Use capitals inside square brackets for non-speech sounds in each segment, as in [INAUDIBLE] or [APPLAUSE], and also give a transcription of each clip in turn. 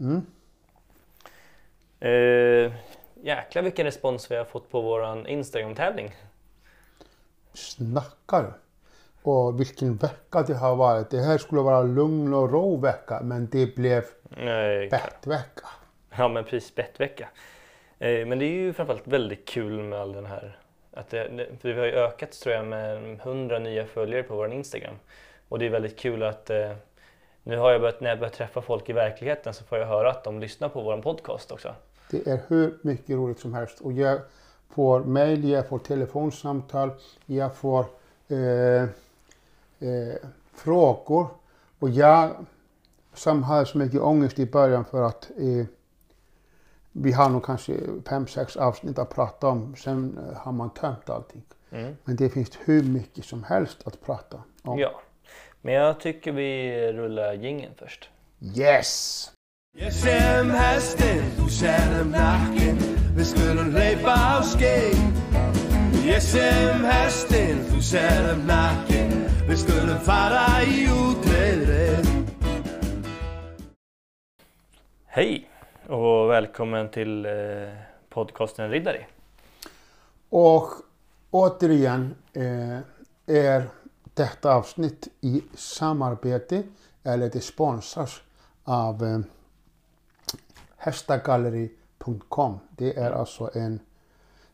Mm. Eh, jäklar vilken respons vi har fått på våran Instagram-tävling. Snackar du? Och vilken vecka det har varit. Det här skulle vara lugn och ro vecka men det blev Nej, bettvecka. Ja men precis, bettvecka. Eh, men det är ju framförallt väldigt kul med all den här att det- för vi har ju ökat tror jag med 100 nya följare på vår Instagram. Och det är väldigt kul att eh, nu har jag börjat, när jag börjar träffa folk i verkligheten så får jag höra att de lyssnar på vår podcast också. Det är hur mycket roligt som helst. Och jag får mejl, jag får telefonsamtal, jag får eh, eh, frågor. Och jag som hade så mycket ångest i början för att eh, vi har nog kanske fem, sex avsnitt att prata om. Sen har man tömt allting. Mm. Men det finns hur mycket som helst att prata om. Ja, men jag tycker vi rullar jingeln först. Yes! Ég sem hestin, þú sérðum nakkin Við skulum hleypa á skeið Ég sem hestin, þú sérðum nakkin Við skulum fara í útreðrið Hej och välkommen till eh, podcasten Riddari. Och återigen eh, är detta avsnitt i samarbete, eller det sponsras av eh, hästagalleri.com. Det är alltså en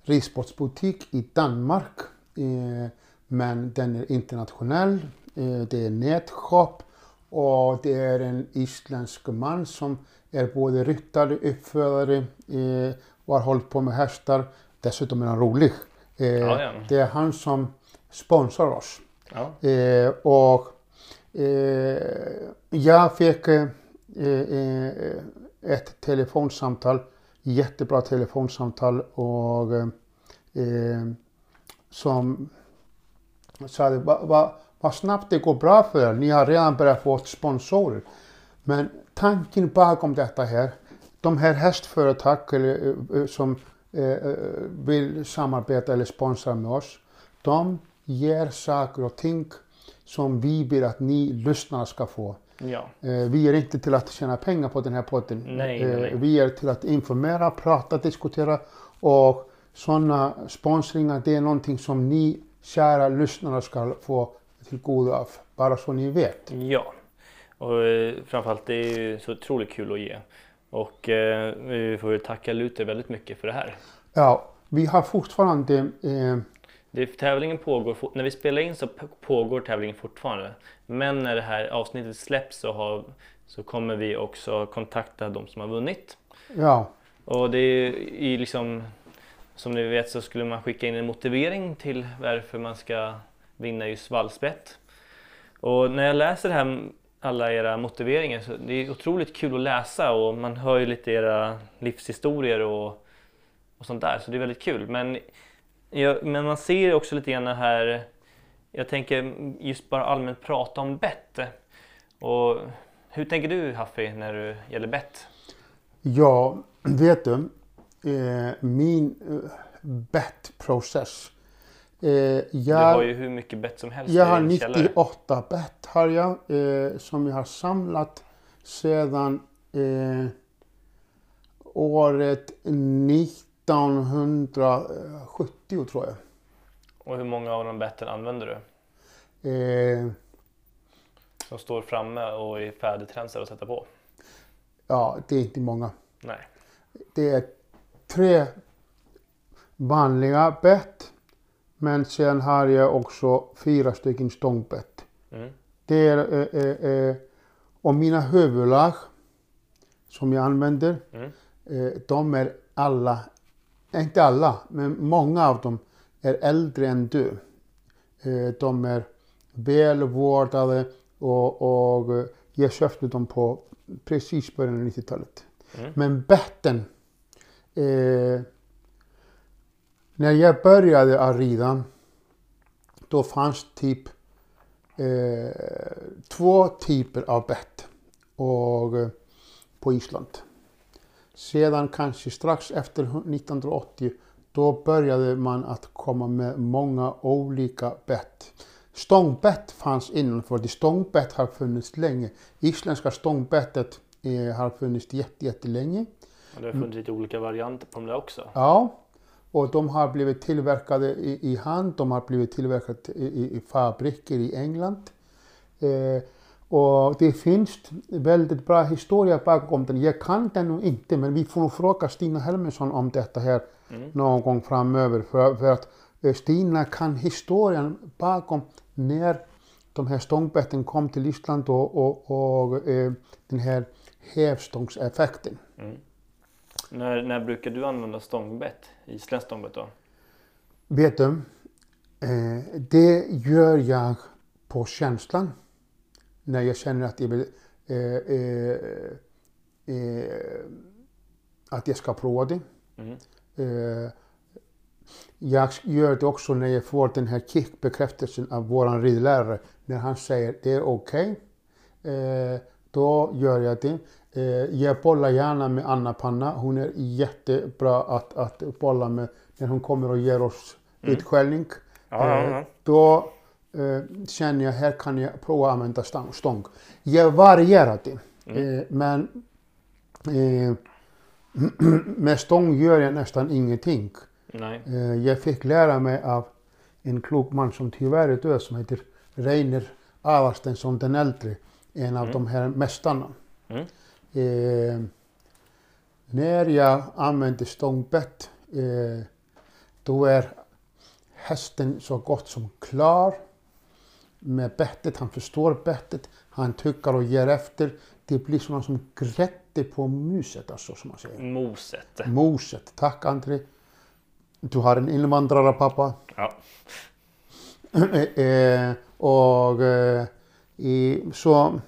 ridsportsbutik i Danmark. Eh, men den är internationell. Eh, det är nätshop och det är en isländsk man som är både ryttare, uppfödare eh, och har hållit på med hästar. Dessutom är han rolig. Eh. Det är han som sponsrar oss. Ja. Eh, och eh, jag fick eh, eh, ett telefonsamtal, jättebra telefonsamtal och eh, som sa vad va, va snabbt det går bra för er. Ni har redan börjat få sponsorer. Men tanken bakom detta här, de här hästföretag eller, eh, som eh, eh, vill samarbeta eller sponsra med oss, de ger saker och ting som vi vill att ni lyssnare ska få. ja. Eh, Vi är inte till att tjäna pengar på den här podden. Nej, nej, nej. Eh, Vi är till att informera, prata, diskutera och sådana sponsringar det är någonting som ni kära lyssnare ska få till godo av. Bara så ni vet. Ja, och eh, framförallt det är ju så otroligt kul att ge. Och eh, vi får tacka Luther väldigt mycket för det här. Ja, vi har fortfarande eh, Det, tävlingen pågår, när vi spelar in så pågår tävlingen fortfarande. Men när det här avsnittet släpps så, har, så kommer vi också kontakta de som har vunnit. ja, Och det är i liksom, som ni vet så skulle man skicka in en motivering till varför man ska vinna just vallspett. Och när jag läser här, alla era motiveringar så det är otroligt kul att läsa och man hör ju lite era livshistorier och, och sånt där så det är väldigt kul. Men, jag, men man ser också lite grann här, jag tänker just bara allmänt prata om bett. Och hur tänker du Haffi när det gäller bett? ja, vet du, eh, min eh, bettprocess. Eh, Du jag, har ju hur mycket bett som helst Jag har i din källare. 98 bett har jag, eh, som jag har samlat sedan eh, året 1970 tror jag. Och hur många av de betten använder du? Eh, Som står framme och är färdigtränsade att sätta på? ja, det är inte många. Nej. Det är tre vanliga bett. Men sen har jag också fyra stycken stångbett. Mm. Det är, eh, eh, eh, och mina huvudlag som jag använder, Mm. eh, de är alla, inte alla, men många av dem är äldre än du. Eh, de är välvårdade och, och eh, jag köpte dem på precis början av 90-talet. Mm. Men betten, eh, när jag började att rida, då fanns typ eh, två typer av bett och, eh, på Island. Sedan kanske strax efter 1980 då började man att komma med många olika bett. Stångbett fanns innan för det stångbett har funnits länge. Isländska stångbettet eh, har funnits jätte, jättelänge. Och det har funnits lite olika varianter på dem där också. Ja, och de har blivit tillverkade i, i hand, de har blivit tillverkade i, i, i fabriker i England. Eh, och det finns väldigt bra historia bakom den. Jag kan den nog inte, men vi får nog fråga Stina Helmersson om detta här någon gång framöver. För, för att eh, Stina kan historien bakom när de här stångbetten kom till Island och, och, och eh, den här hävstångseffekten. När, när brukar du använda stångbett? Isländskt stångbett då? Vet du, eh, det gör jag på känslan. När jag känner att jag vill eh, eh, eh, att jag ska prova det. Mm. Jag gör det också när jag får den här kickbekräftelsen av våran ridlärare. När han säger det är okej. Eh, då gör jag det. Eh, jag bollar gärna med Anna Panna. Hon är jättebra att, att bolla med när hon kommer och ger oss utskällning. Ja, ja, ja. Då eh, känner jag här kan jag prova att använda stång. Jag varierar det. Eh, men eh, [CLEARS THROAT] med stång gör jag nästan ingenting. Eh, jag fick lära mig av en klok man som tyvärr är död som heter Reiner Avarstensson den äldre. En av de här mästarna. Mm. Eh, när jag använder stångbett eh, då är hästen så gott som klar med bettet. Han förstår bettet. Han tycker och ger efter. Det blir sådana som grädde på muset, alltså, som man säger. Moset. Moset. Tack André. Du har en invandrare pappa. Ja. [CLEARS THROAT] eh, och eh, så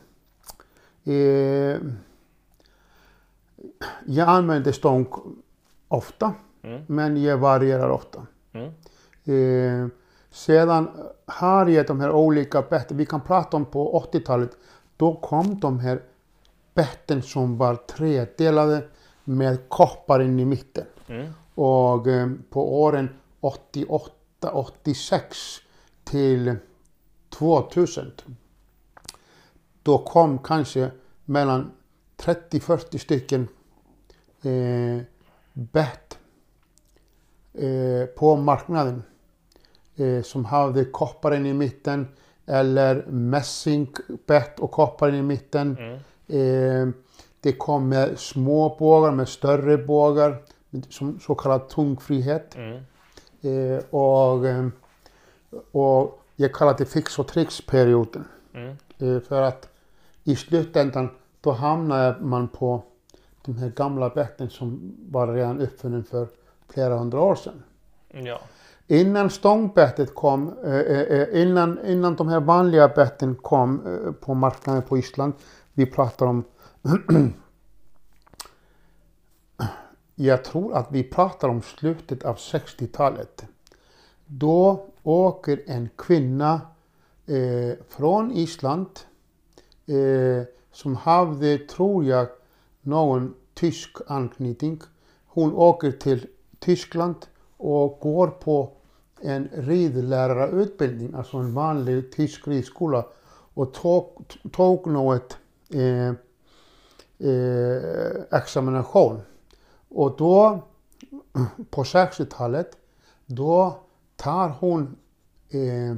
eh, jag använder stång ofta, Mm. men jag varierar ofta. Mm. Sedan har jag de här olika betten, vi kan prata om på 80-talet, då kom de här betten som var tredelade med koppar in i mitten. Mm. Och eh, på åren 88, 86 till 2000 då kom kanske mellan 30-40 stycken eh, bett eh, på marknaden eh, som hade kopparen i mitten eller mässingbett och kopparen i mitten. Mm. Eh, det kom med små bågar, med större bågar, som så kallad tungfrihet. Mm. Eh, och, eh, och jag kallar det fix och tricks-perioden. Mm. Eh, för att i slutändan då hamnar man på de här gamla betten som var redan uppfunnen för flera hundra år sedan. Ja. Innan stångbettet kom, eh, eh, eh, innan, innan de här vanliga betten kom på marknaden på Island, vi pratar om [CLEARS THROAT] jag tror att vi pratar om slutet av 60-talet. Då åker en kvinna eh, från Island eh, som hade, tror jag, någon tysk anknytning. Hon åker till Tyskland och går på en ridlärarutbildning, alltså en vanlig tysk ridskola och tog, tog något eh, eh, examination. Och då på 60-talet då tar hon eh,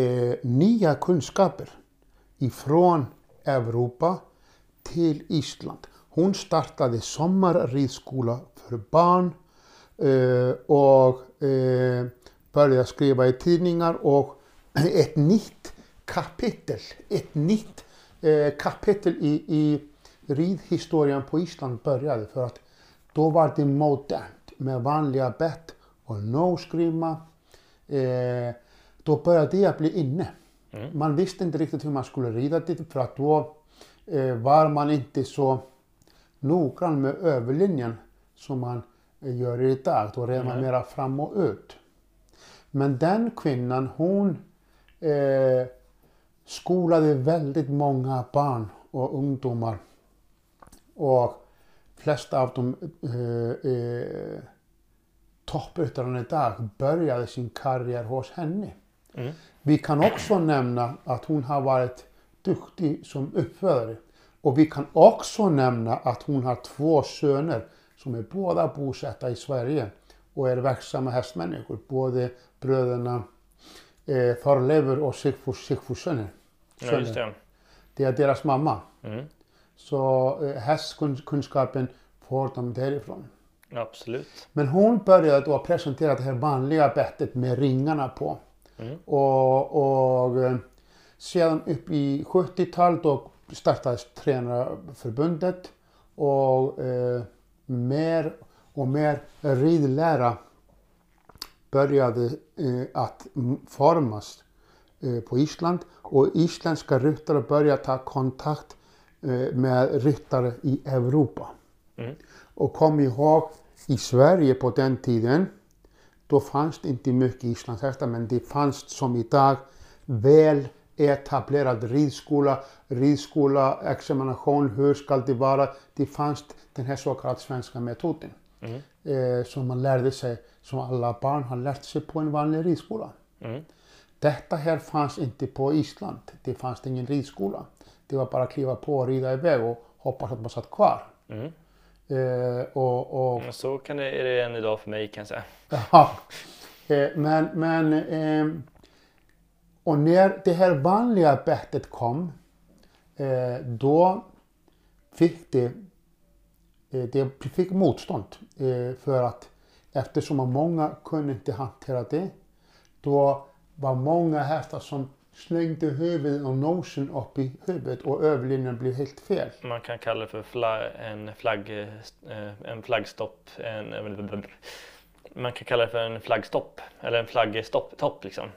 eh, nya kunskaper ifrån Europa till Island. Hon startade sommarridskola för barn och eh, började skriva i tidningar och [CLEARS THROAT] ett nytt kapitel, ett nytt eh, kapitel i, i ridhistorien på Island började för att då var det modernt med vanliga bett och nosgrimma. Eh, då började det bli inne. Man visste inte riktigt hur man skulle rida det för att då eh, var man inte så noggrann med överlinjen som man gör idag. Då red man mera fram och ut. Men den kvinnan hon eh, skolade väldigt många barn och ungdomar. Och flesta av dem eh, eh, toppryttarna idag började sin karriär hos henne. Vi kan också nämna att hon har varit duktig som uppfödare Och vi kan också nämna att hon har två söner som är båda bosatta i Sverige och är verksamma hästmänniskor. Både bröderna eh, Þorleifur och Sigfús Sigfússon. Ja, just det. Det är deras mamma. Mm. Så eh, hästkunskapen får de därifrån. Absolut. Men hon började då presentera det här vanliga bettet med ringarna på. Mm. Och, och eh, sedan upp i 70-talet då startades Tränarförbundet och eh, mer och mer ridlära började eh, att formas eh, på Island och isländska ryttare började ta kontakt eh, med ryttare i Europa. Mm. Och kom ihåg, i Sverige på den tiden, då fanns det inte mycket islandshästar, men det fanns som idag väl etablerad ridskola, ridskola, examination, hur ska det vara? Det fanns den här så kallade svenska metoden Mm. eh, som man lärde sig, som alla barn har lärt sig på en vanlig ridskola. Mm. Detta här fanns inte på Island. Det fanns ingen ridskola. Det var bara att kliva på och rida iväg och hoppas att man satt kvar. Mm. Eh, och, och, Men Så kan det, är det än idag för mig kan jag säga. ja. eh, men, men ehm, och när det här vanliga bettet kom, eh, då fick det, eh, det fick motstånd. Eh, för att eftersom många kunde inte hantera det, då var många hästar som slängde huvudet och nosen upp i huvudet och överlinjen blev helt fel. Man kan kalla det för fla, en, flagg, en flaggstopp. En, man kan kalla det för en flaggstopp eller en flaggstopp topp liksom.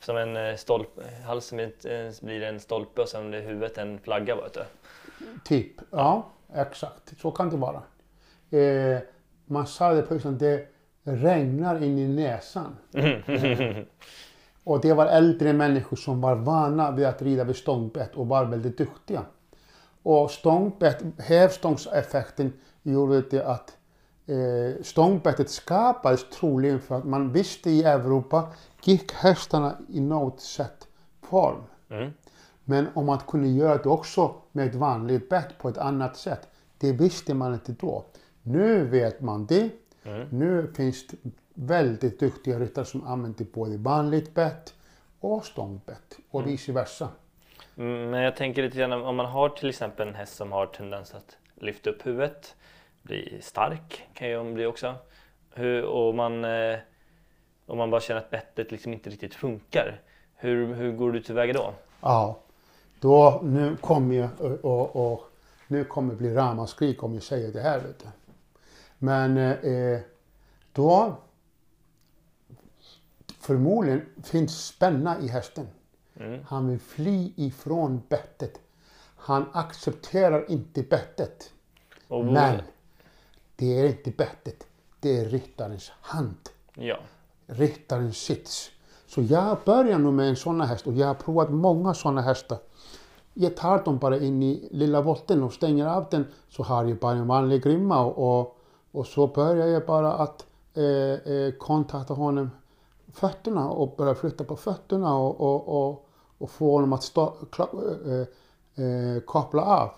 Som en eh, stolp, halsen blir, eh, blir en stolpe och sen är huvudet en flagga. Vet du. Typ, ja exakt. Så kan det vara. Eh, man sa det på Island, det regnar in i näsan. [LAUGHS] Och det var äldre människor som var vana vid att rida vid stångbett och var väldigt duktiga. Och stångbett, hävstångseffekten gjorde det att eh, stångbettet skapades troligen för att man visste i Europa gick hästarna i något sätt form. Mm. Men om man kunde göra det också med ett vanligt bett på ett annat sätt, det visste man inte då. Nu vet man det. Mm. Nu finns det väldigt duktiga ryttare som använder både vanligt bett och stångbett och vice versa. Mm, Men jag tänker lite grann om man har till exempel en häst som har tendens att lyfta upp huvudet, bli stark kan ju bli också. Hur, och man, eh, om man bara känner att bettet liksom inte riktigt funkar. Hur, hur går du tillväga då? Ja, då nu kommer jag och, och, och nu kommer det bli ramaskrik om jag säger det här. Vet du. Men eh, då förmodligen finns spänna i hästen. Mm. Han vill fly ifrån bettet. Han accepterar inte bettet. Och, Men det är inte bettet. Det är ryttarens hand. Ja. Ryttarens sits. Så jag börjar nu med en sån häst och jag har provat många såna hästar. Jag tar dem bara in i lilla volten och stänger av den så har jag bara en vanlig grimma och, och, och så börjar jag bara att eh, eh, kontakta honom fötterna och börja flytta på fötterna och, och, och, och få honom att stå, kla, eh, eh, koppla av.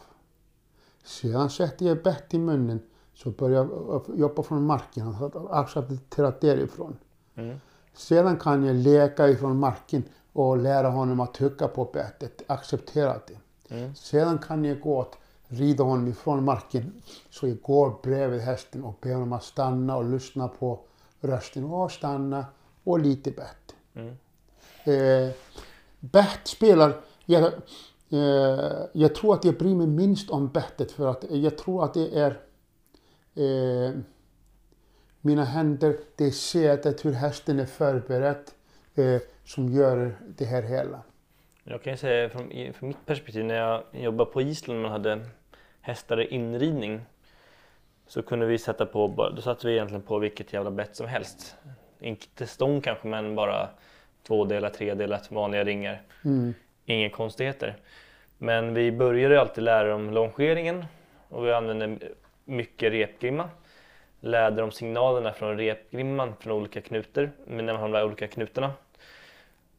Sedan sätter jag bett i munnen så börjar jag jobba från marken och acceptera därifrån. Mm. Sedan kan jag leka ifrån marken och lära honom att trycka på bettet, acceptera det. Mm. Sedan kan jag gå att rida honom ifrån marken så jag går bredvid hästen och ber honom att stanna och lyssna på rösten och stanna och lite bett. Mm. Eh, bett spelar, jag, eh, jag tror att jag bryr mig minst om bettet för att jag tror att det är eh, mina händer, det är sättet hur hästen är förberedd eh, som gör det här hela. Jag kan ju säga från, från mitt perspektiv när jag jobbade på Island och man hade hästar i inridning så kunde vi sätta på, då satte vi egentligen på vilket jävla bett som helst. Inte stång kanske men bara tvådelar, tredelat, vanliga ringar. Mm. Inga konstigheter. Men vi började alltid lära om longeringen och vi använde mycket repgrimma. Lärde dem signalerna från repgrimman från olika knutor, men när man har de olika knutarna.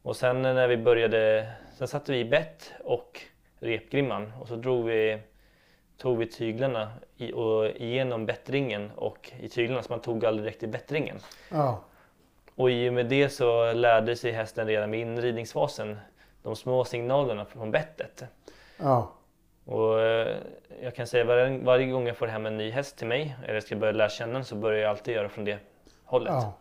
Och sen när vi började, sen satte vi bett och repgrimman och så drog vi tog vi tyglarna i, och igenom bättringen och i tyglarna så man tog aldrig direkt i bättringen. Ja. Och i och med det så lärde sig hästen redan i inridningsfasen de små signalerna från bettet. Ja. Och eh, jag kan säga varje, varje gång jag får hem en ny häst till mig eller ska börja lära känna den så börjar jag alltid göra från det hållet. ja.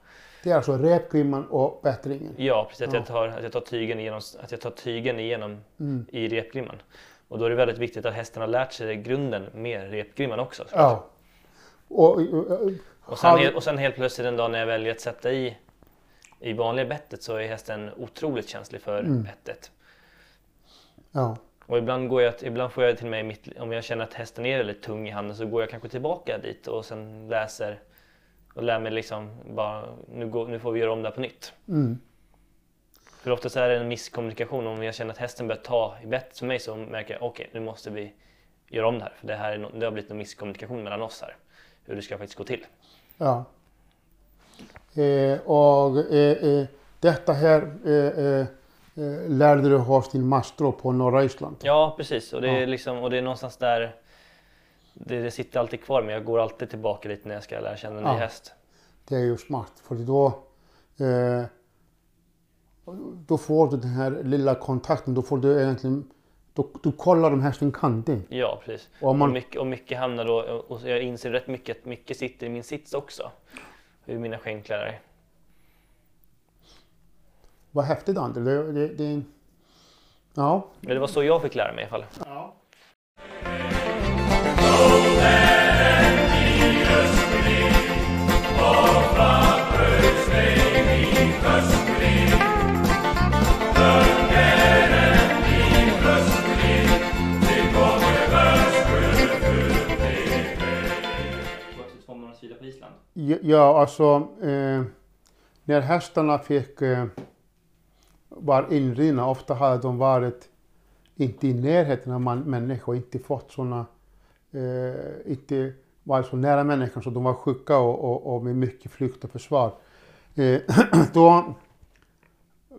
Det är alltså repgrimman och bättringen. Ja, precis. Att, Ja. jag tar, att jag tar tygen igenom, att jag tar tygen igenom Mm. i repgrimman. Och då är det väldigt viktigt att hästen har lärt sig grunden med repgrimman också. Ja. Och, och, sen, helt- och sen helt plötsligt en dag när jag väljer att sätta i i vanliga bettet så är hästen otroligt känslig för Mm. bettet. ja. Och ibland, går jag, ibland får jag till mig, mitt, om jag känner att hästen är väldigt tung i handen så går jag kanske tillbaka dit och sen läser och lär mig liksom bara, nu, går, nu får vi göra om det här på nytt. Mm. För oftast är det en misskommunikation. Om jag känner att hästen börjar ta i bettet för mig så märker jag okej, nu måste vi göra om det här. För det, här är det har blivit en misskommunikation mellan oss här. Hur det ska faktiskt gå till. Ja. Eh, och eh, eh, detta här eh, eh, lärde du hos din mastro på norra Island. Ja, precis. Och det, är liksom, och det är någonstans där det, det sitter alltid kvar men jag går alltid tillbaka dit när jag ska lära känna en ny Ja. häst. Det är ju smart för då, eh, då får du den här lilla kontakten. Då får du egentligen, då, du kollar om hästen kan det. Ja, precis. Och om man- Och, mycket, och mycket hamnar då, och jag inser rätt mycket att mycket sitter i min sits också. Hur mina skänklar Vad häftigt André. Det, det, det, ja. Men det var så jag fick lära mig i alla fall. Ja, Ja, alltså eh, när hästarna fick eh, var inrivna, ofta hade de varit inte i närheten av man, människor, inte fått sådana, eh, inte varit så nära människan så de var sjuka och, och, och med mycket flykt och försvar. Eh, [CLEARS THROAT] då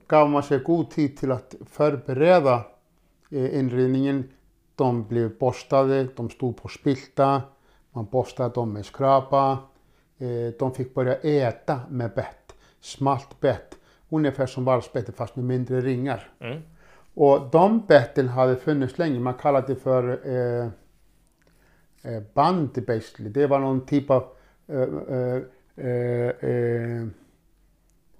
gav man sig god tid till att förbereda eh, inredningen. De blev borstade, de stod på spilta, man borstade dem med skrapa. Eh, de fick börja äta med bett, smalt bett, ungefär som valpsbettet fast med mindre ringar. Mm. Och de betten hade funnits länge, man kallade det för eh, eh, band basically. Det var någon typ av eh, eh, eh, eh,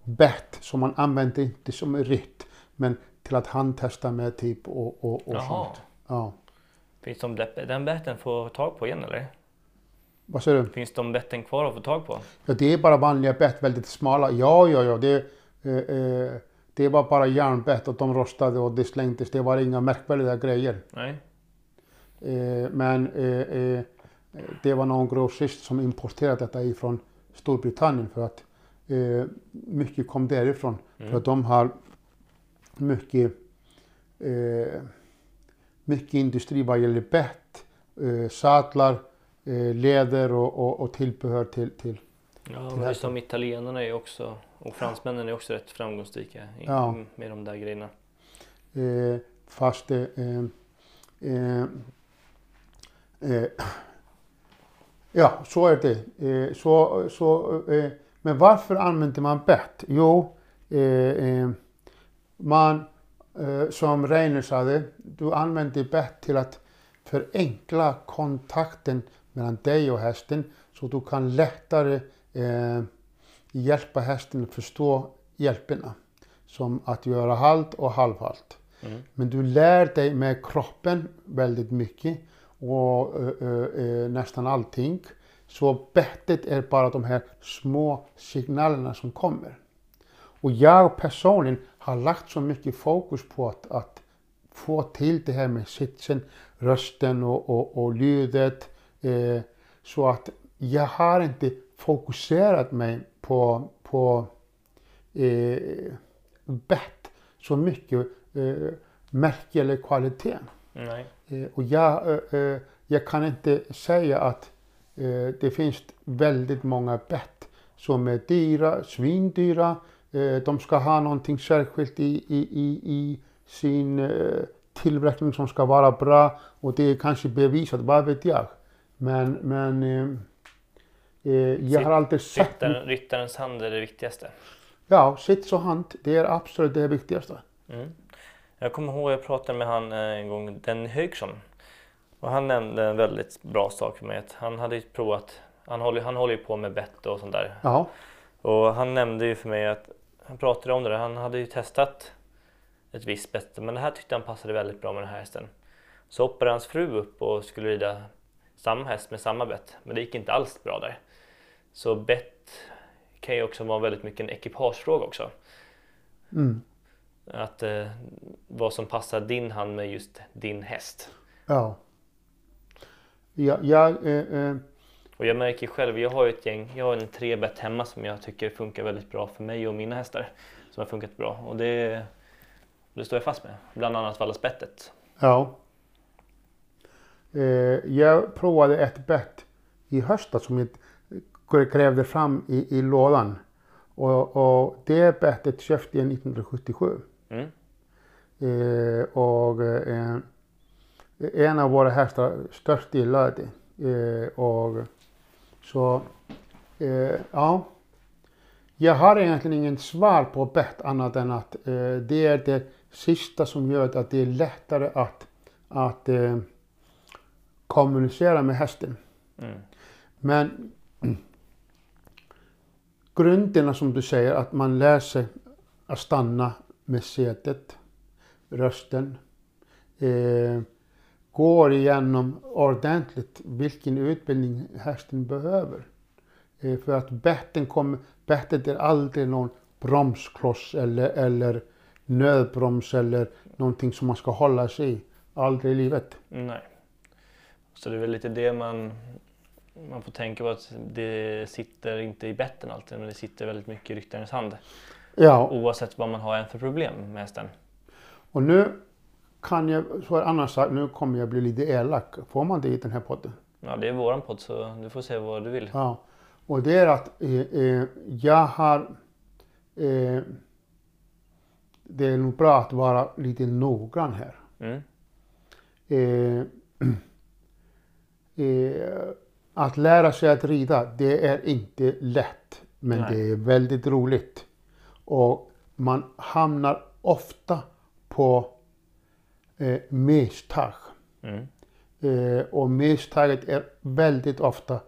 bett som man använde inte som rytt men till att handtesta med typ och, och, och Jaha. sånt. Ja. Finns de den betten få tag på igen eller? Vad säger du? Finns de betten kvar att få tag på? Ja, det är bara vanliga bett, väldigt smala. Ja, ja, ja. Det, det var bara järnbett och de rostade och det slängdes. Det var inga märkvärdiga grejer. Nej? Eh, men eh, eh, det var någon grossist som importerade detta ifrån Storbritannien för att eh, mycket kom därifrån. För att de har mycket, eh, mycket industri vad gäller bett, eh, sadlar, eh, läder och, och, och tillbehör till, till Ja, Till men som italienarna är ju också och fransmännen är också rätt framgångsrika Ja. med de där grejerna. Eh, fast eh, eh, eh, [CLEARS THROAT] ja, så är det. Eh, så, så, eh, men varför använder man bett? Jo, man, som Reiner sa, du använder bett till att förenkla kontakten mellan dig och hästen så du kan lättare eh, hjälpa hästen att förstå hjälperna. Som att göra halt och halvhalt. Mm. Men du lär dig med kroppen väldigt mycket och eh, eh, nästan allting. Så bettet är bara de här små signalerna som kommer. Och jag personligen har lagt så mycket fokus på att, att få till det här med sitsen, rösten och, och, och ljudet. Eh, så att jag har inte fokuserat mig på, på eh, bett så mycket eh, märke eller kvalitet. Eh, och jag, eh, eh, jag kan inte säga att eh, det finns väldigt många bett som är dyra, svindyra. De ska ha någonting särskilt i, i, i, i sin tillverkning som ska vara bra och det är kanske bevisat, vad vet jag. Men, men jag har alltid sett... Ryttaren, ryttarens hand är det viktigaste. Ja, sits och hand, det är absolut det viktigaste. Mm. Jag kommer ihåg jag pratade med han eh, en gång, Denny Högson. Och han nämnde en väldigt bra sak för mig. Att han hade ju provat, han håller, han håller ju på med bett och sånt där. Ja, Och han nämnde ju för mig att, han pratade om det där, han hade ju testat ett visst bete men det här tyckte han passade väldigt bra med den här hästen. Så hoppade hans fru upp och skulle rida samma häst med samma bett men det gick inte alls bra där. Så bett kan ju också vara väldigt mycket en ekipagefråga också. mm. Att eh, vad som passar din hand med just din häst. ja. Jag, jag eh, eh, Och jag märker själv, jag har ju ett gäng, jag har en tre bett hemma som jag tycker funkar väldigt bra för mig och mina hästar. Som har funkat bra och det, det står jag fast med. Bland annat Vallasbettet. Ja. Eh, jag provade ett bett i höstas som jag grävde fram i, i lådan. Och, och det bettet köpte jag 1977. Mm. Eh, och eh, en av våra hästar störst gillade det. Eh, och så, eh, ja. Jag har egentligen ingen svar på bett annat än att eh, det är det sista som gör att det är lättare att, att eh, kommunicera med hästen. Mm. Men grunderna som du säger, att man lär sig att stanna med sätet, rösten, eh, går igenom ordentligt vilken utbildning hästen behöver. Eh, för att betten kommer, bettet är aldrig någon bromskloss eller, eller nödbroms eller någonting som man ska hålla sig i. Aldrig i livet. Nej. Så det är väl lite det man, man får tänka på att det sitter inte i betten alltid men det sitter väldigt mycket i ryttarens hand. Ja, Oavsett vad man har än för problem med hästen. och nu kan jag, så annan sak, nu kommer jag bli lite elak. Får man det i den här podden? Ja, det är våran podd så du får säga vad du vill. Ja, och det är att eh, eh, jag har... Eh, det är nog bra att vara lite noggrann här. Mm. Eh, [CLEARS THROAT] eh, att lära sig att rida, det är inte lätt. Men Nej. det är väldigt roligt. Och man hamnar ofta på eh, misstag. Mm. Eh, och misstaget är väldigt ofta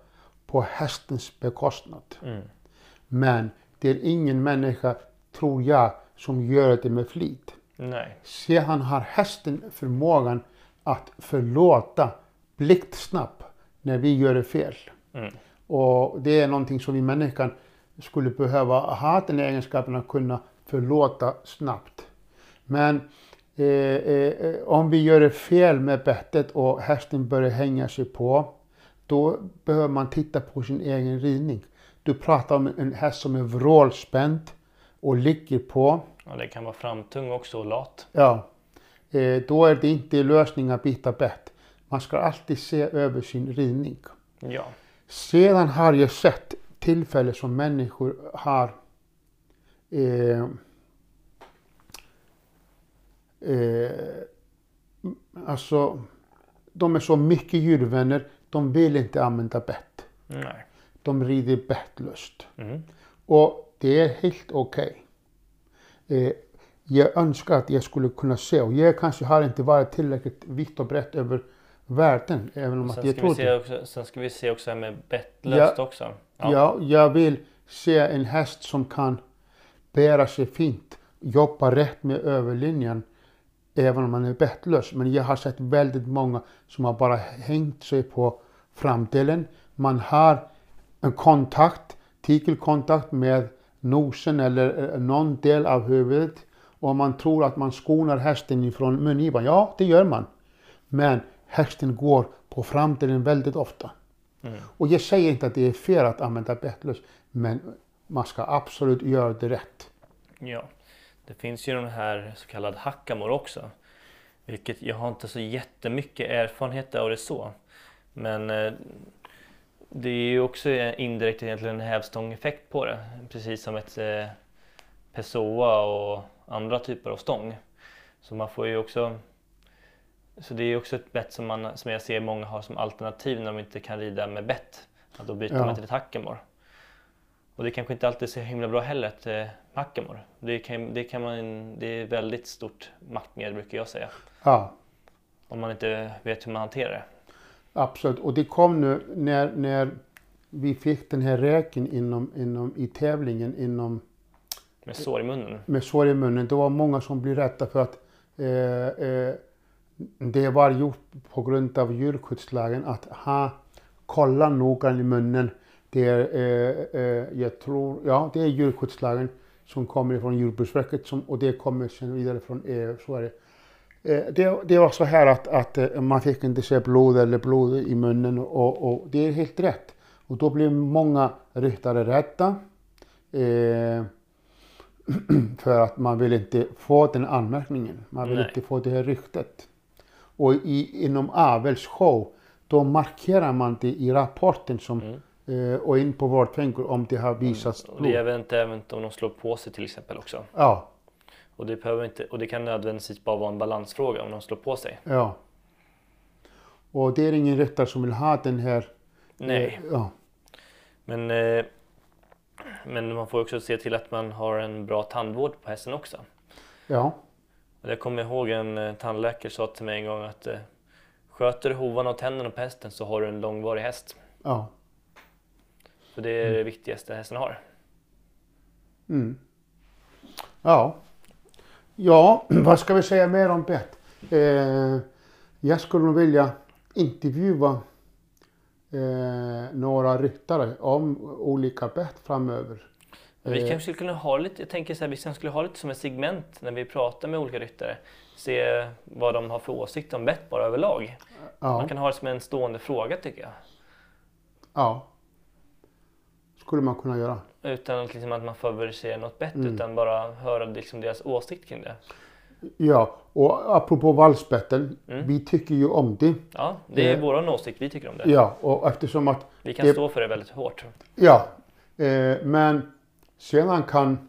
på hästens bekostnad. Mm. Men det är ingen människa, tror jag, som gör det med flit. Nej. Sedan har hästen förmågan att förlåta blixtsnabbt när vi gör fel. Mm. Och det är någonting som vi människan skulle behöva ha den egenskapen att kunna förlåta snabbt. Men eh, eh, om vi gör fel med bettet och hästen börjar hänga sig på, då behöver man titta på sin egen ridning. Du pratar om en häst som är vrålspänd och ligger på. Ja, det kan vara framtung också och lat. Ja, eh, då är det inte lösning att byta bett. Man ska alltid se över sin ridning. Ja. Sedan har jag sett tillfällen som människor har eh, eh, alltså de är så mycket djurvänner, de vill inte använda bett. Nej. De rider bettlöst. Mm. Och det är helt okej. Eh, jag önskar att jag skulle kunna se och jag kanske har inte varit tillräckligt vitt och brett över världen. Även om att Sen jag ska, vi se också, sen ska vi se också här med bettlöst Ja. också. Ja. jag vill se en häst som kan bära sig fint, jobba rätt med överlinjen även om man är bettlös. Men jag har sett väldigt många som har bara hängt sig på framdelen. Man har en kontakt, tikelkontakt med nosen eller eh, någon del av huvudet och man tror att man skonar hästen ifrån mungipan. Ja, det gör man. Men hästen går på framdelen väldigt ofta. Mm. Och jag säger inte att det är fel att använda bettlös, men man ska absolut göra det rätt. Ja, det finns ju den här så kallad hackamore också. Vilket jag har inte så jättemycket erfarenhet av det så. Men eh, det är ju också indirekt egentligen en hävstångeffekt på det. Precis som ett eh, Pessoa och andra typer av stång. Så man får ju också Så det är också ett bett som, man, som jag ser många har som alternativ när de inte kan rida med bett. Att då byter Ja. man till ett hackamore. Och det kanske inte alltid är så himla bra heller ett eh, hackamore. Det, kan, det, kan man, det är väldigt stort maktmedel brukar jag säga. Ja, Om man inte vet hur man hanterar det. absolut. Och det kom nu när, när vi fick den här räken inom, inom, i tävlingen inom, Med sår i munnen. med sår i munnen. Det var många som blev rädda för att eh, eh, det var gjort på grund av djurskyddslagen att ha, kolla noga i munnen. Det är, eh, eh, jag tror, ja det är djurskyddslagen som kommer från Jordbruksverket som, och det kommer sen vidare från är det. Eh, det, det var så här att, att eh, man fick inte se blod eller blod i munnen och, och det är helt rätt. Och då blev många ryttare rädda. Eh, [CLEARS THROAT] för att man vill inte få den anmärkningen. Man vill Nej. inte få det här ryktet. Och i, inom avelsshow då markerar man det i rapporten som, eh, och in på vårdfängor om det har visats Och blod. det är även även om de slår på sig till exempel också. Ja, Och det, behöver inte, och det kan nödvändigtvis bara vara en balansfråga om de slår på sig. ja. Och det är ingen ryttare som vill ha den här. Nej, eh, Ja, men, eh, men man får också se till att man har en bra tandvård på hästen också. ja, Och Jag kommer ihåg en eh, tandläkare sa till mig en gång att eh, sköter du hovarna och tänderna på hästen så har du en långvarig häst. ja. För det är det viktigaste hästen har. Mm. Ja. Ja, [CLEARS THROAT] vad ska vi säga mer om bett? Eh, jag skulle nog vilja intervjua eh, några ryttare om olika bett framöver. Vi Eh. kanske skulle kunna ha lite, jag tänker så här, vi kanske skulle ha lite som ett segment när vi pratar med olika ryttare. Se vad de har för åsikt om bett bara överlag. Man Ja, kan ha det som en stående fråga tycker jag. ja. Skulle man kunna göra. Utan liksom att man favoriserar något bett Mm. utan bara höra liksom deras åsikt kring det. Ja, och apropå valsbetten. Mm. Vi tycker ju om det. Ja, det är Eh. vår åsikt, vi tycker om det. Ja, och eftersom att Vi kan Det- stå för det väldigt hårt. Ja, eh, men sedan kan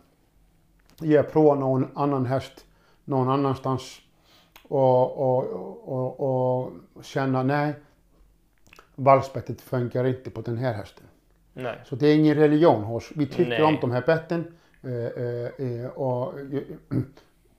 jag prova någon annan häst någon annanstans och, och, och, och känna nej, valsbettet funkar inte på den här hästen. Nej. Så det är ingen religion hos Vi tycker Nej. om de här betten eh, eh, eh, och, eh, [CLEARS THROAT]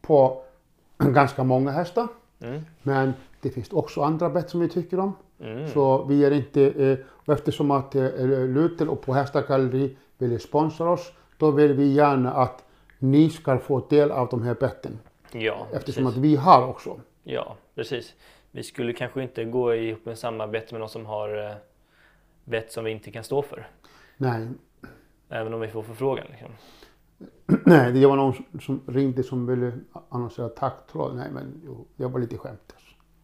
på [CLEARS THROAT] ganska många hästar. Mm. Men det finns också andra bett som vi tycker om. Mm. Så vi är inte, eh, eftersom att eh, Lutel och på Hästargalleri vill sponsra oss, då vill vi gärna att ni ska få del av de här betten. Ja, Eftersom precis. att vi har också. Ja, precis. Vi skulle kanske inte gå ihop med samarbete med någon som har eh, bett som vi inte kan stå för. Nej, Även om vi får förfrågan. Liksom. [CLEARS THROAT] nej det var någon som ringde som ville annonsera taggtråd. Nej, men det var lite skämt.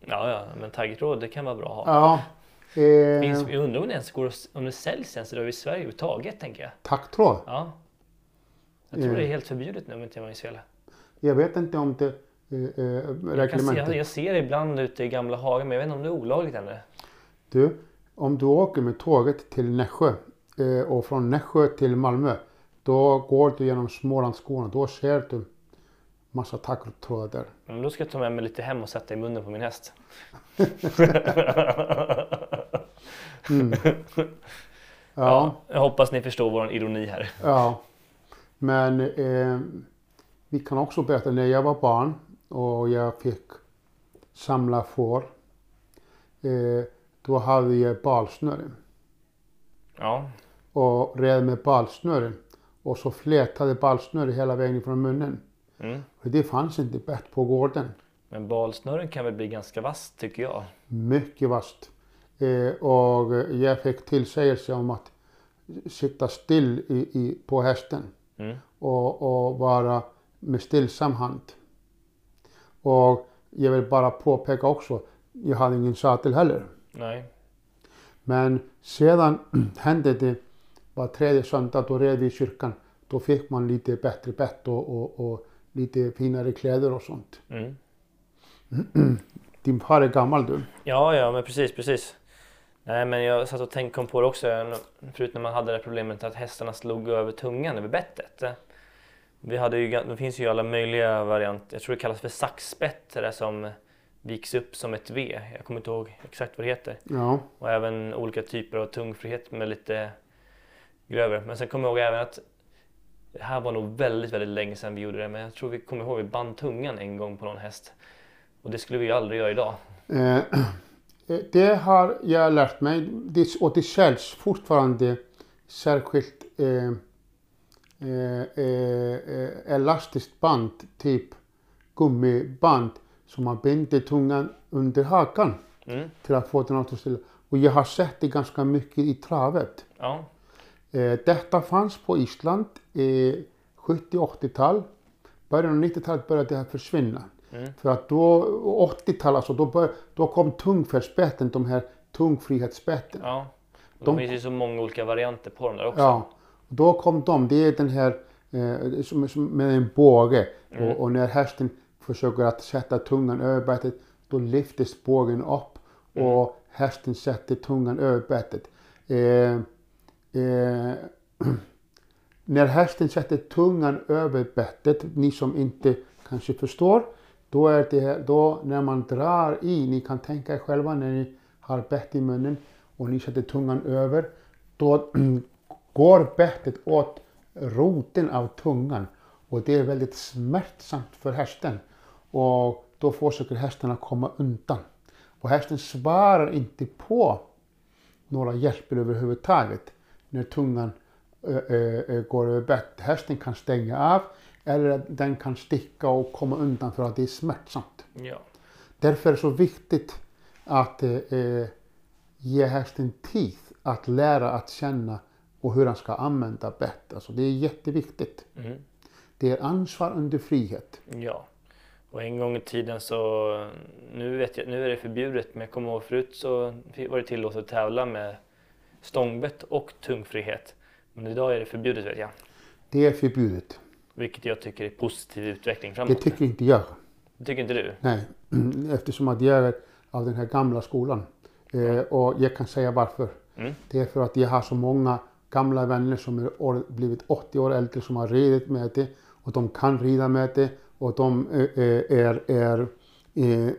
Ja, ja, men taggtråd det kan vara bra att ha. Ja, eh, Finns, jag undrar om det ens går om det säljs ens idag i Sverige överhuvudtaget, tänker jag. taggtråd. Ja. Jag tror Eh. det är helt förbjudet nu om inte jag minns fel. Jag vet inte om det eh, eh, Jag, kan se, reglementet. jag, jag ser det ibland ute i gamla hagen, men jag vet inte om det är olagligt ännu. Du, om du åker med tåget till Nässjö eh, och från Nässjö till Malmö, då går du genom Smålandsskolan. Då ser du massa taggtrådar. Men då ska jag ta med mig lite hem och sätta i munnen på min häst. [LAUGHS] [LAUGHS] Ja, Jag hoppas ni förstår vår ironi här. ja. Men eh, vi kan också berätta när jag var barn och jag fick samla får. Eh, då hade jag balsnöre Ja, och red med balsnöre och så flätade balsnöre hela vägen från munnen. mm. För det fanns inte bett på gården. men balsnören kan väl bli ganska vass tycker jag. Mycket vasst. Eh, och jag fick tillsägelse om att sitta still i, i, på hästen Mm. och, och vara med stillsam hand. Och jag vill bara påpeka också, jag hade ingen sadel heller. Nej. Men sedan [CLEARS THROAT] hände det var tredje söndag, då red vi i kyrkan. Då fick man lite bättre bett och, och, och lite finare kläder och sånt. Mm. [CLEARS THROAT] Din far är gammal du. Ja, ja, men precis, precis. Nej, men jag satt och tänkte kom på det också förut när man hade det problemet att hästarna slog över tungan över bettet. Vi hade ju, det finns ju alla möjliga varianter. Jag tror det kallas för saxbett, det där som viks upp som ett V. Jag kommer inte ihåg exakt vad det heter. Ja. Och även olika typer av tungfrihet med lite grövre. Men sen kommer jag ihåg även att det här var nog väldigt, väldigt länge sedan vi gjorde det. Men jag tror vi kommer ihåg att vi band tungan en gång på någon häst. Och det skulle vi ju aldrig göra idag. Eh, [CLEARS THROAT] det har jag lärt mig och det säljs fortfarande särskilt eh, eh, eh, eh, elastiskt band, typ gummiband som man binder tungan under hakan Mm. till att få den att stå. Och jag har sett det ganska mycket i travet. Ja, Eh, detta fanns på Island i 70-80-tal. Början av 90-talet började det här försvinna. Mm. För att då, 80-tal alltså, då, bör, då kom tungfärgsbetten, de här tungfrihetsbetten. Ja. ja. Och De- det finns ju så många olika varianter på dem där också. ja. Då kom de, det är den här eh, som, som med en båge. Mm. Och, och när hästen försöker att sätta tungan över bettet, då lyftes bågen upp Mm. och hästen sätter tungan över bettet. Eh, eh, [CLEARS THROAT] när hästen sätter tungan över bettet, ni som inte kanske förstår, då är det då när man drar i, ni kan tänka er själva när ni har bett i munnen och ni sätter tungan över, då [CLEARS THROAT] går bettet åt roten av tungan och det är väldigt smärtsamt för hästen och då försöker hästen att komma undan. Och hästen svarar inte på några hjälper överhuvudtaget när tungan går över bett. Hästen kan stänga av eller att den kan sticka och komma undan för att det är smärtsamt. Ja. Därför är det så viktigt att eh, eh, ge hästen tid att lära att känna och hur han ska använda bett. Alltså det är jätteviktigt. Mm. Det är ansvar under frihet. Ja. Och en gång i tiden så, nu vet jag, nu är det förbjudet men jag kommer ihåg förut så var det tillåtet att tävla med stångbett och tungfrihet. Men idag är det förbjudet vet jag. Det är förbjudet. Vilket jag tycker är positiv utveckling Det framåt. tycker inte jag. Det tycker inte du? Nej, [CLEARS THROAT] eftersom att jag är av den här gamla skolan. Eh, och jag kan säga varför. Mm. Det är för att jag har så många gamla vänner som är blivit 80 år äldre som har ridit med det och de kan rida med det och de eh, eh, är, är eh,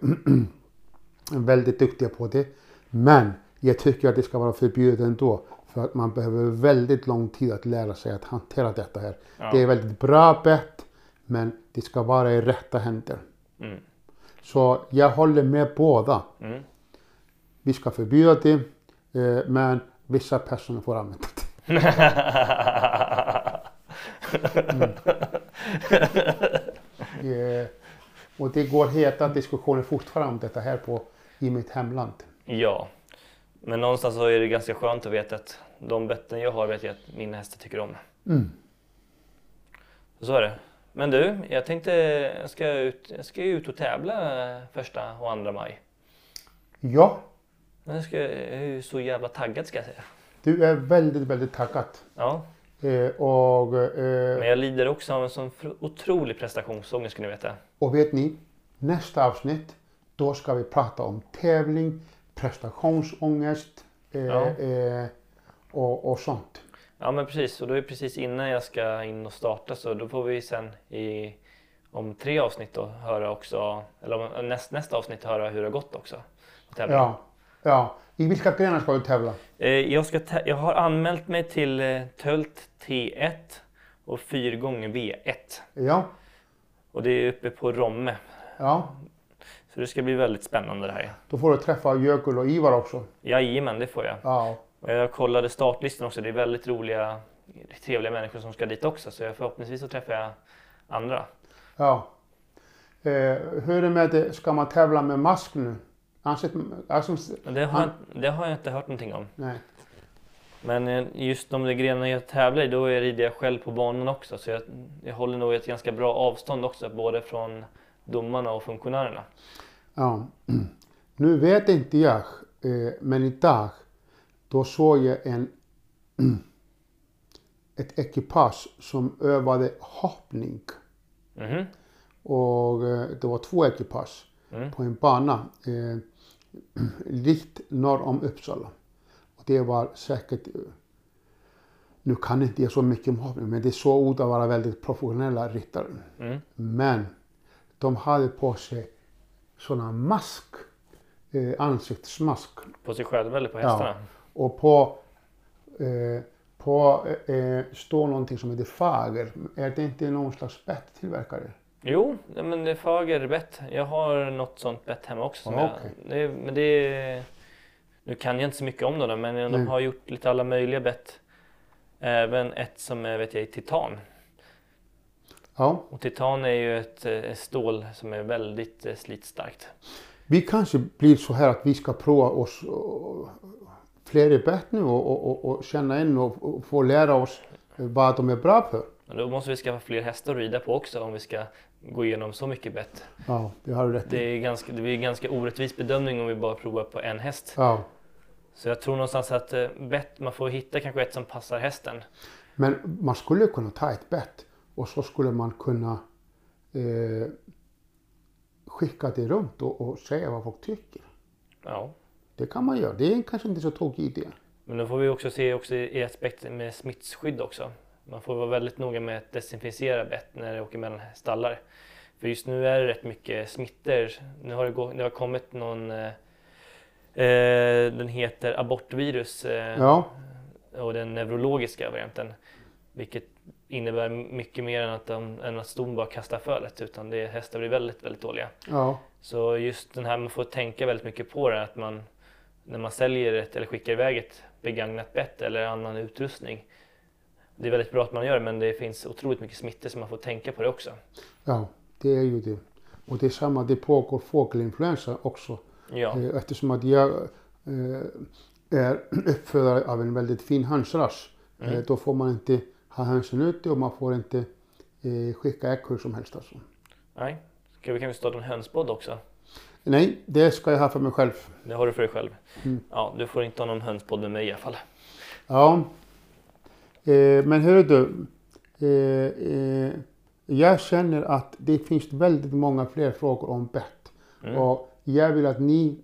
[CLEARS THROAT] väldigt duktiga på det. Men jag tycker att det ska vara förbjudet ändå för att man behöver väldigt lång tid att lära sig att hantera detta här. Ja. Det är väldigt bra bett men det ska vara i rätta händer. Mm. Så jag håller med båda. Mm. Vi ska förbjuda det eh, men vissa personer får använda det. [LAUGHS] Eh, och det går heta diskussioner fortfarande om detta här på, i mitt hemland. ja. Men någonstans så är det ganska skönt att veta att de betten jag har vet jag att mina hästar tycker om. Mm. Så är det. Men du, jag tänkte jag ska ut, jag ska ut och tävla första och andra maj. Ja, Men jag, ska, jag är så jävla taggad ska jag säga. du är väldigt, väldigt taggad. Ja, Eh, och, eh, men jag lider också av en sån otrolig prestationsångest ska ni veta. och vet ni, nästa avsnitt då ska vi prata om tävling, prestationsångest eh, Ja. Och, och sånt. Ja men precis, och då är precis innan jag ska in och starta så då får vi sen i om tre avsnitt då höra också, eller näst, nästa avsnitt höra hur det har gått också. Ja, ja. I vilka grenar ska du tävla? Eh, jag, ska jag har anmält mig till eh, Tölt T1 och 4 gånger V1 Ja, och det är uppe på Romme. ja. Så det ska bli väldigt spännande det här. Då får du träffa Jökull och Ivar också. Jajamän, det får jag. Ja, jag kollade startlistan också. Det är väldigt roliga, trevliga människor som ska dit också. Så jag förhoppningsvis så träffar jag andra. ja. Eh, hur är det med det? Ska man tävla med mask nu? Ansett, alltså, Men det har, jag, det har jag inte hört någonting om. nej. Men eh, just de där grenarna jag tävlar i, då rider jag själv på banan också. Så jag, jag håller nog ett ganska bra avstånd också, både från domarna och funktionärerna. Ja. [CLEARS THROAT] Nu vet inte jag, eh, men idag då såg jag en [CLEARS THROAT] ett ekipage som övade hoppning. Mhm. Och eh, det var två ekipage Mm. på en bana eh, [CLEARS THROAT] lite norr om Uppsala. Och det var säkert, eh, nu kan inte jag så mycket om hoppning, men det såg ut att vara väldigt professionella ryttare. Mm. Men de hade på sig sådana mask, eh, ansiktsmask. På sig själva eller på hästarna? Och på, eh, på eh, står någonting som heter Fager. Är det inte någon slags betttillverkare? Jo, men det är Fager bett. Jag har något sånt bett hemma också. Som Ja, jag, okej. det, men det nu kan jag inte så mycket om dem men de Nej. har gjort lite alla möjliga bett. Även ett som är vet jag, i titan. Ja, Och titan är ju ett, eh, ett stål som är väldigt eh, slitstarkt. vi kanske blir så här att vi ska prova oss fler bett nu och, och, och, och känna in och, och få lära oss vad de är bra på. Men då måste vi skaffa fler hästar att rida på också om vi ska gå igenom så mycket bett. Ja, det har du rätt Det i. är ganska, det blir en ganska orättvis bedömning om vi bara provar på en häst. Ja. Så jag tror någonstans att eh, bett, man får hitta kanske ett som passar hästen. Men man skulle kunna ta ett bett och så skulle man kunna eh, skicka det runt och, och säga vad folk tycker. Ja. Det kan man göra. Det är kanske inte så tokig idé. Men då får vi också se också i aspekt med smittskydd också. Man får vara väldigt noga med att desinficera bett när det åker mellan stallar. För just nu är det rätt mycket smittor. Nu har det, gå, det har kommit någon, eh, eh, den heter abortvirus eh, Ja, och den neurologiska varianten. Vilket innebär mycket mer än att, de, än att ston bara kastar fölet utan det hästar blir väldigt, väldigt dåliga. ja, Så just den här, man får tänka väldigt mycket på det, att man när man säljer ett eller skickar iväg ett begagnat bett eller annan utrustning. Det är väldigt bra att man gör det, men det finns otroligt mycket smittor så man får tänka på det också. ja, det är ju det. Och det är samma, det pågår fågelinfluensa också. Ja, Eh, Eftersom att jag eh, är [CLEARS THROAT] uppfödare av en väldigt fin hönsras. Mm. Eh, då får man inte ha hönsen ute och man får inte skicka ägg hur som helst. Alltså. nej. Ska vi kanske starta en hönspodd också? Nej, det ska jag ha för mig själv. Det har du för dig själv. Mm. Ja, du får inte ha någon hönspodd med mig i alla fall. Ja. Eh, men hörru du. Eh, eh, jag känner att det finns väldigt många fler frågor om bett. Mm. Och jag vill att ni,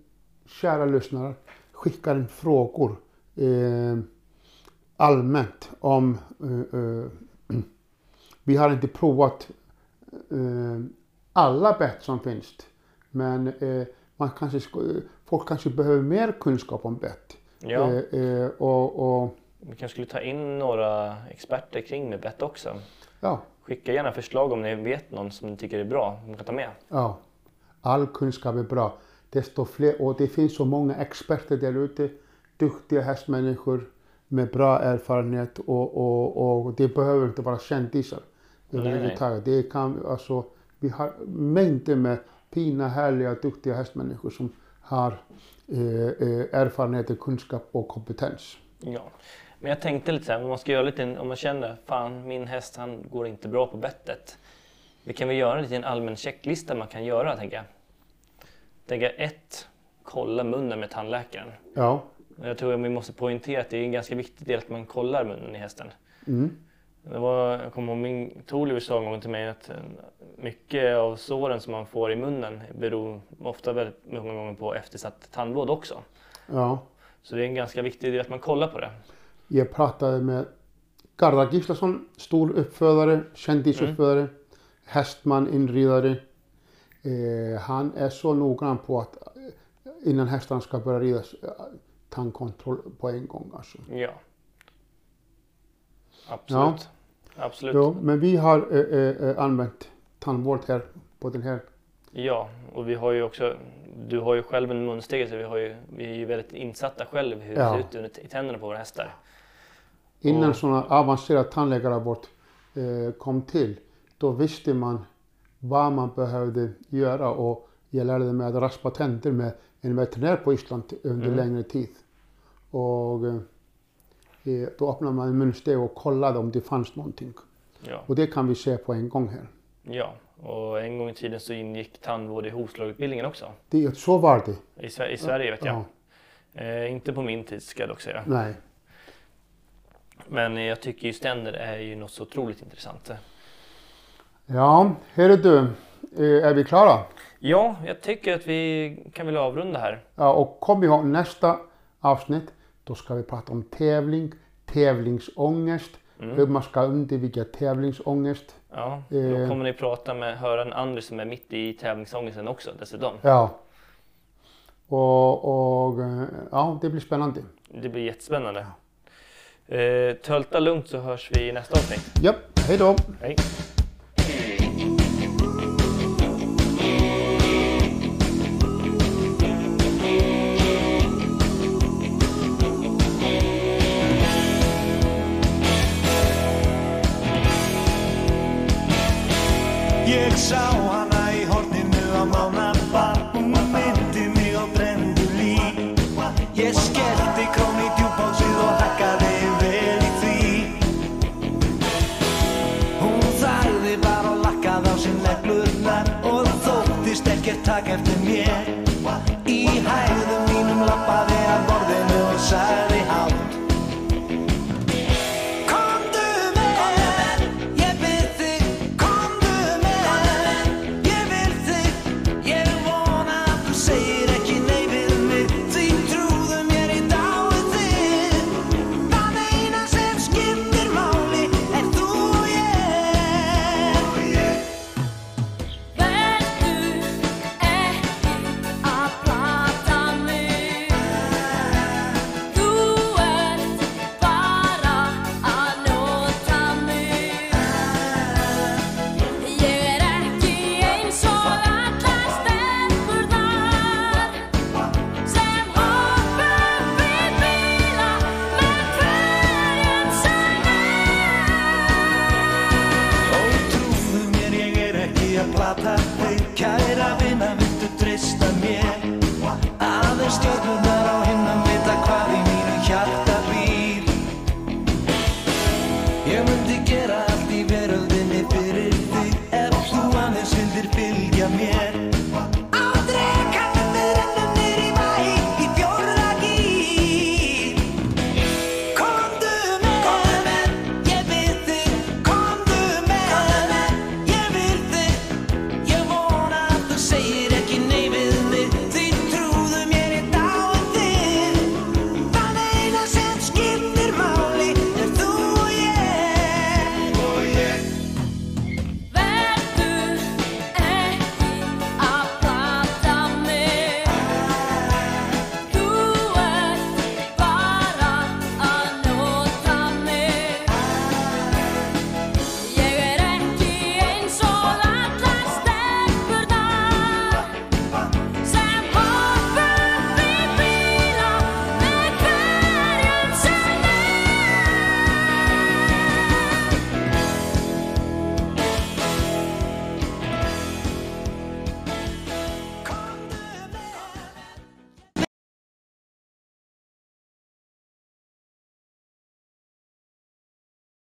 kära lyssnare, skickar in frågor eh, allmänt om... Eh, eh, [CLEARS THROAT] vi har inte provat alla bett som finns. Men eh, man kanske, sk- folk kanske behöver mer kunskap om bett. Ja, Eh, eh, och, och vi kanske skulle ta in några experter kring med bett också. ja, Skicka gärna förslag om ni vet någon som ni tycker är bra, som kan ta med. ja, all kunskap är bra. Desto fler, och det finns så många experter där ute, duktiga hästmänniskor med bra erfarenhet och, och, och det behöver inte vara kändisar överhuvudtaget. Det kan, alltså, vi har mängder med fina, härliga, duktiga hästmänniskor som har eh, eh, erfarenhet, kunskap och kompetens. Ja, men jag tänkte lite så här, om man ska göra lite, om man känner fan min häst han går inte bra på bettet. Vi kan väl göra lite en allmän checklista man kan göra tänker jag. Tänker jag, ett, kolla munnen med tandläkaren. Ja, Jag tror att vi måste poängtera att det är en ganska viktig del att man kollar munnen i hästen. mm. Det var, jag kommer ihåg min Toliver sa en gång till mig att eh, mycket av såren som man får i munnen beror ofta väldigt många gånger på eftersatt tandvård också. ja. Så det är en ganska viktig del att man kollar på det. Jag pratade med Garda Gislason, stor uppfödare, kändisuppfödare, hästman, inridare. Eh, han är så noggrann på att eh, innan hästarna ska börja ridas, eh, tandkontroll på en gång. Alltså. Ja. Absolut. Absolut. Jo, men vi har eh, eh, eh, använt tandvård här på den här. Ja, och vi har ju också, du har ju själv en munstege så vi, har ju, vi är ju väldigt insatta själv hur det Ja. ser ut i tänderna på våra hästar. Innan Och- sådana avancerad tandläkarrapport eh, kom till, då visste man vad man behövde göra och jag lärde mig att raspa tänder med en veterinär på Island under Mm. längre tid. Och eh, då öppnade man en munsteg och kollade om det fanns någonting. Ja, Och det kan vi se på en gång här. ja, och en gång i tiden så ingick tandvård i hovslagsutbildningen också. Det, så var det. I, Sver- i Sverige vet jag. Ja, Eh, inte på min tid ska jag dock säga. nej. Men jag tycker ju ständer är ju något så otroligt intressant. Ja, hörru du, eh, är vi klara? Ja, jag tycker att vi kan väl avrunda här. Ja, och kom ihåg nästa avsnitt, då ska vi prata om tävling, tävlingsångest Hur man ska undvika tävlingsångest. Ja, då Eh. kommer ni prata med, höra en Anders som är mitt i tävlingsångesten också dessutom. Ja. Och, och eh, ja, det blir spännande. Det blir jättespännande. Eh, tölta lugnt så hörs vi i nästa avsnitt. Ja, hej då! Hej! it's so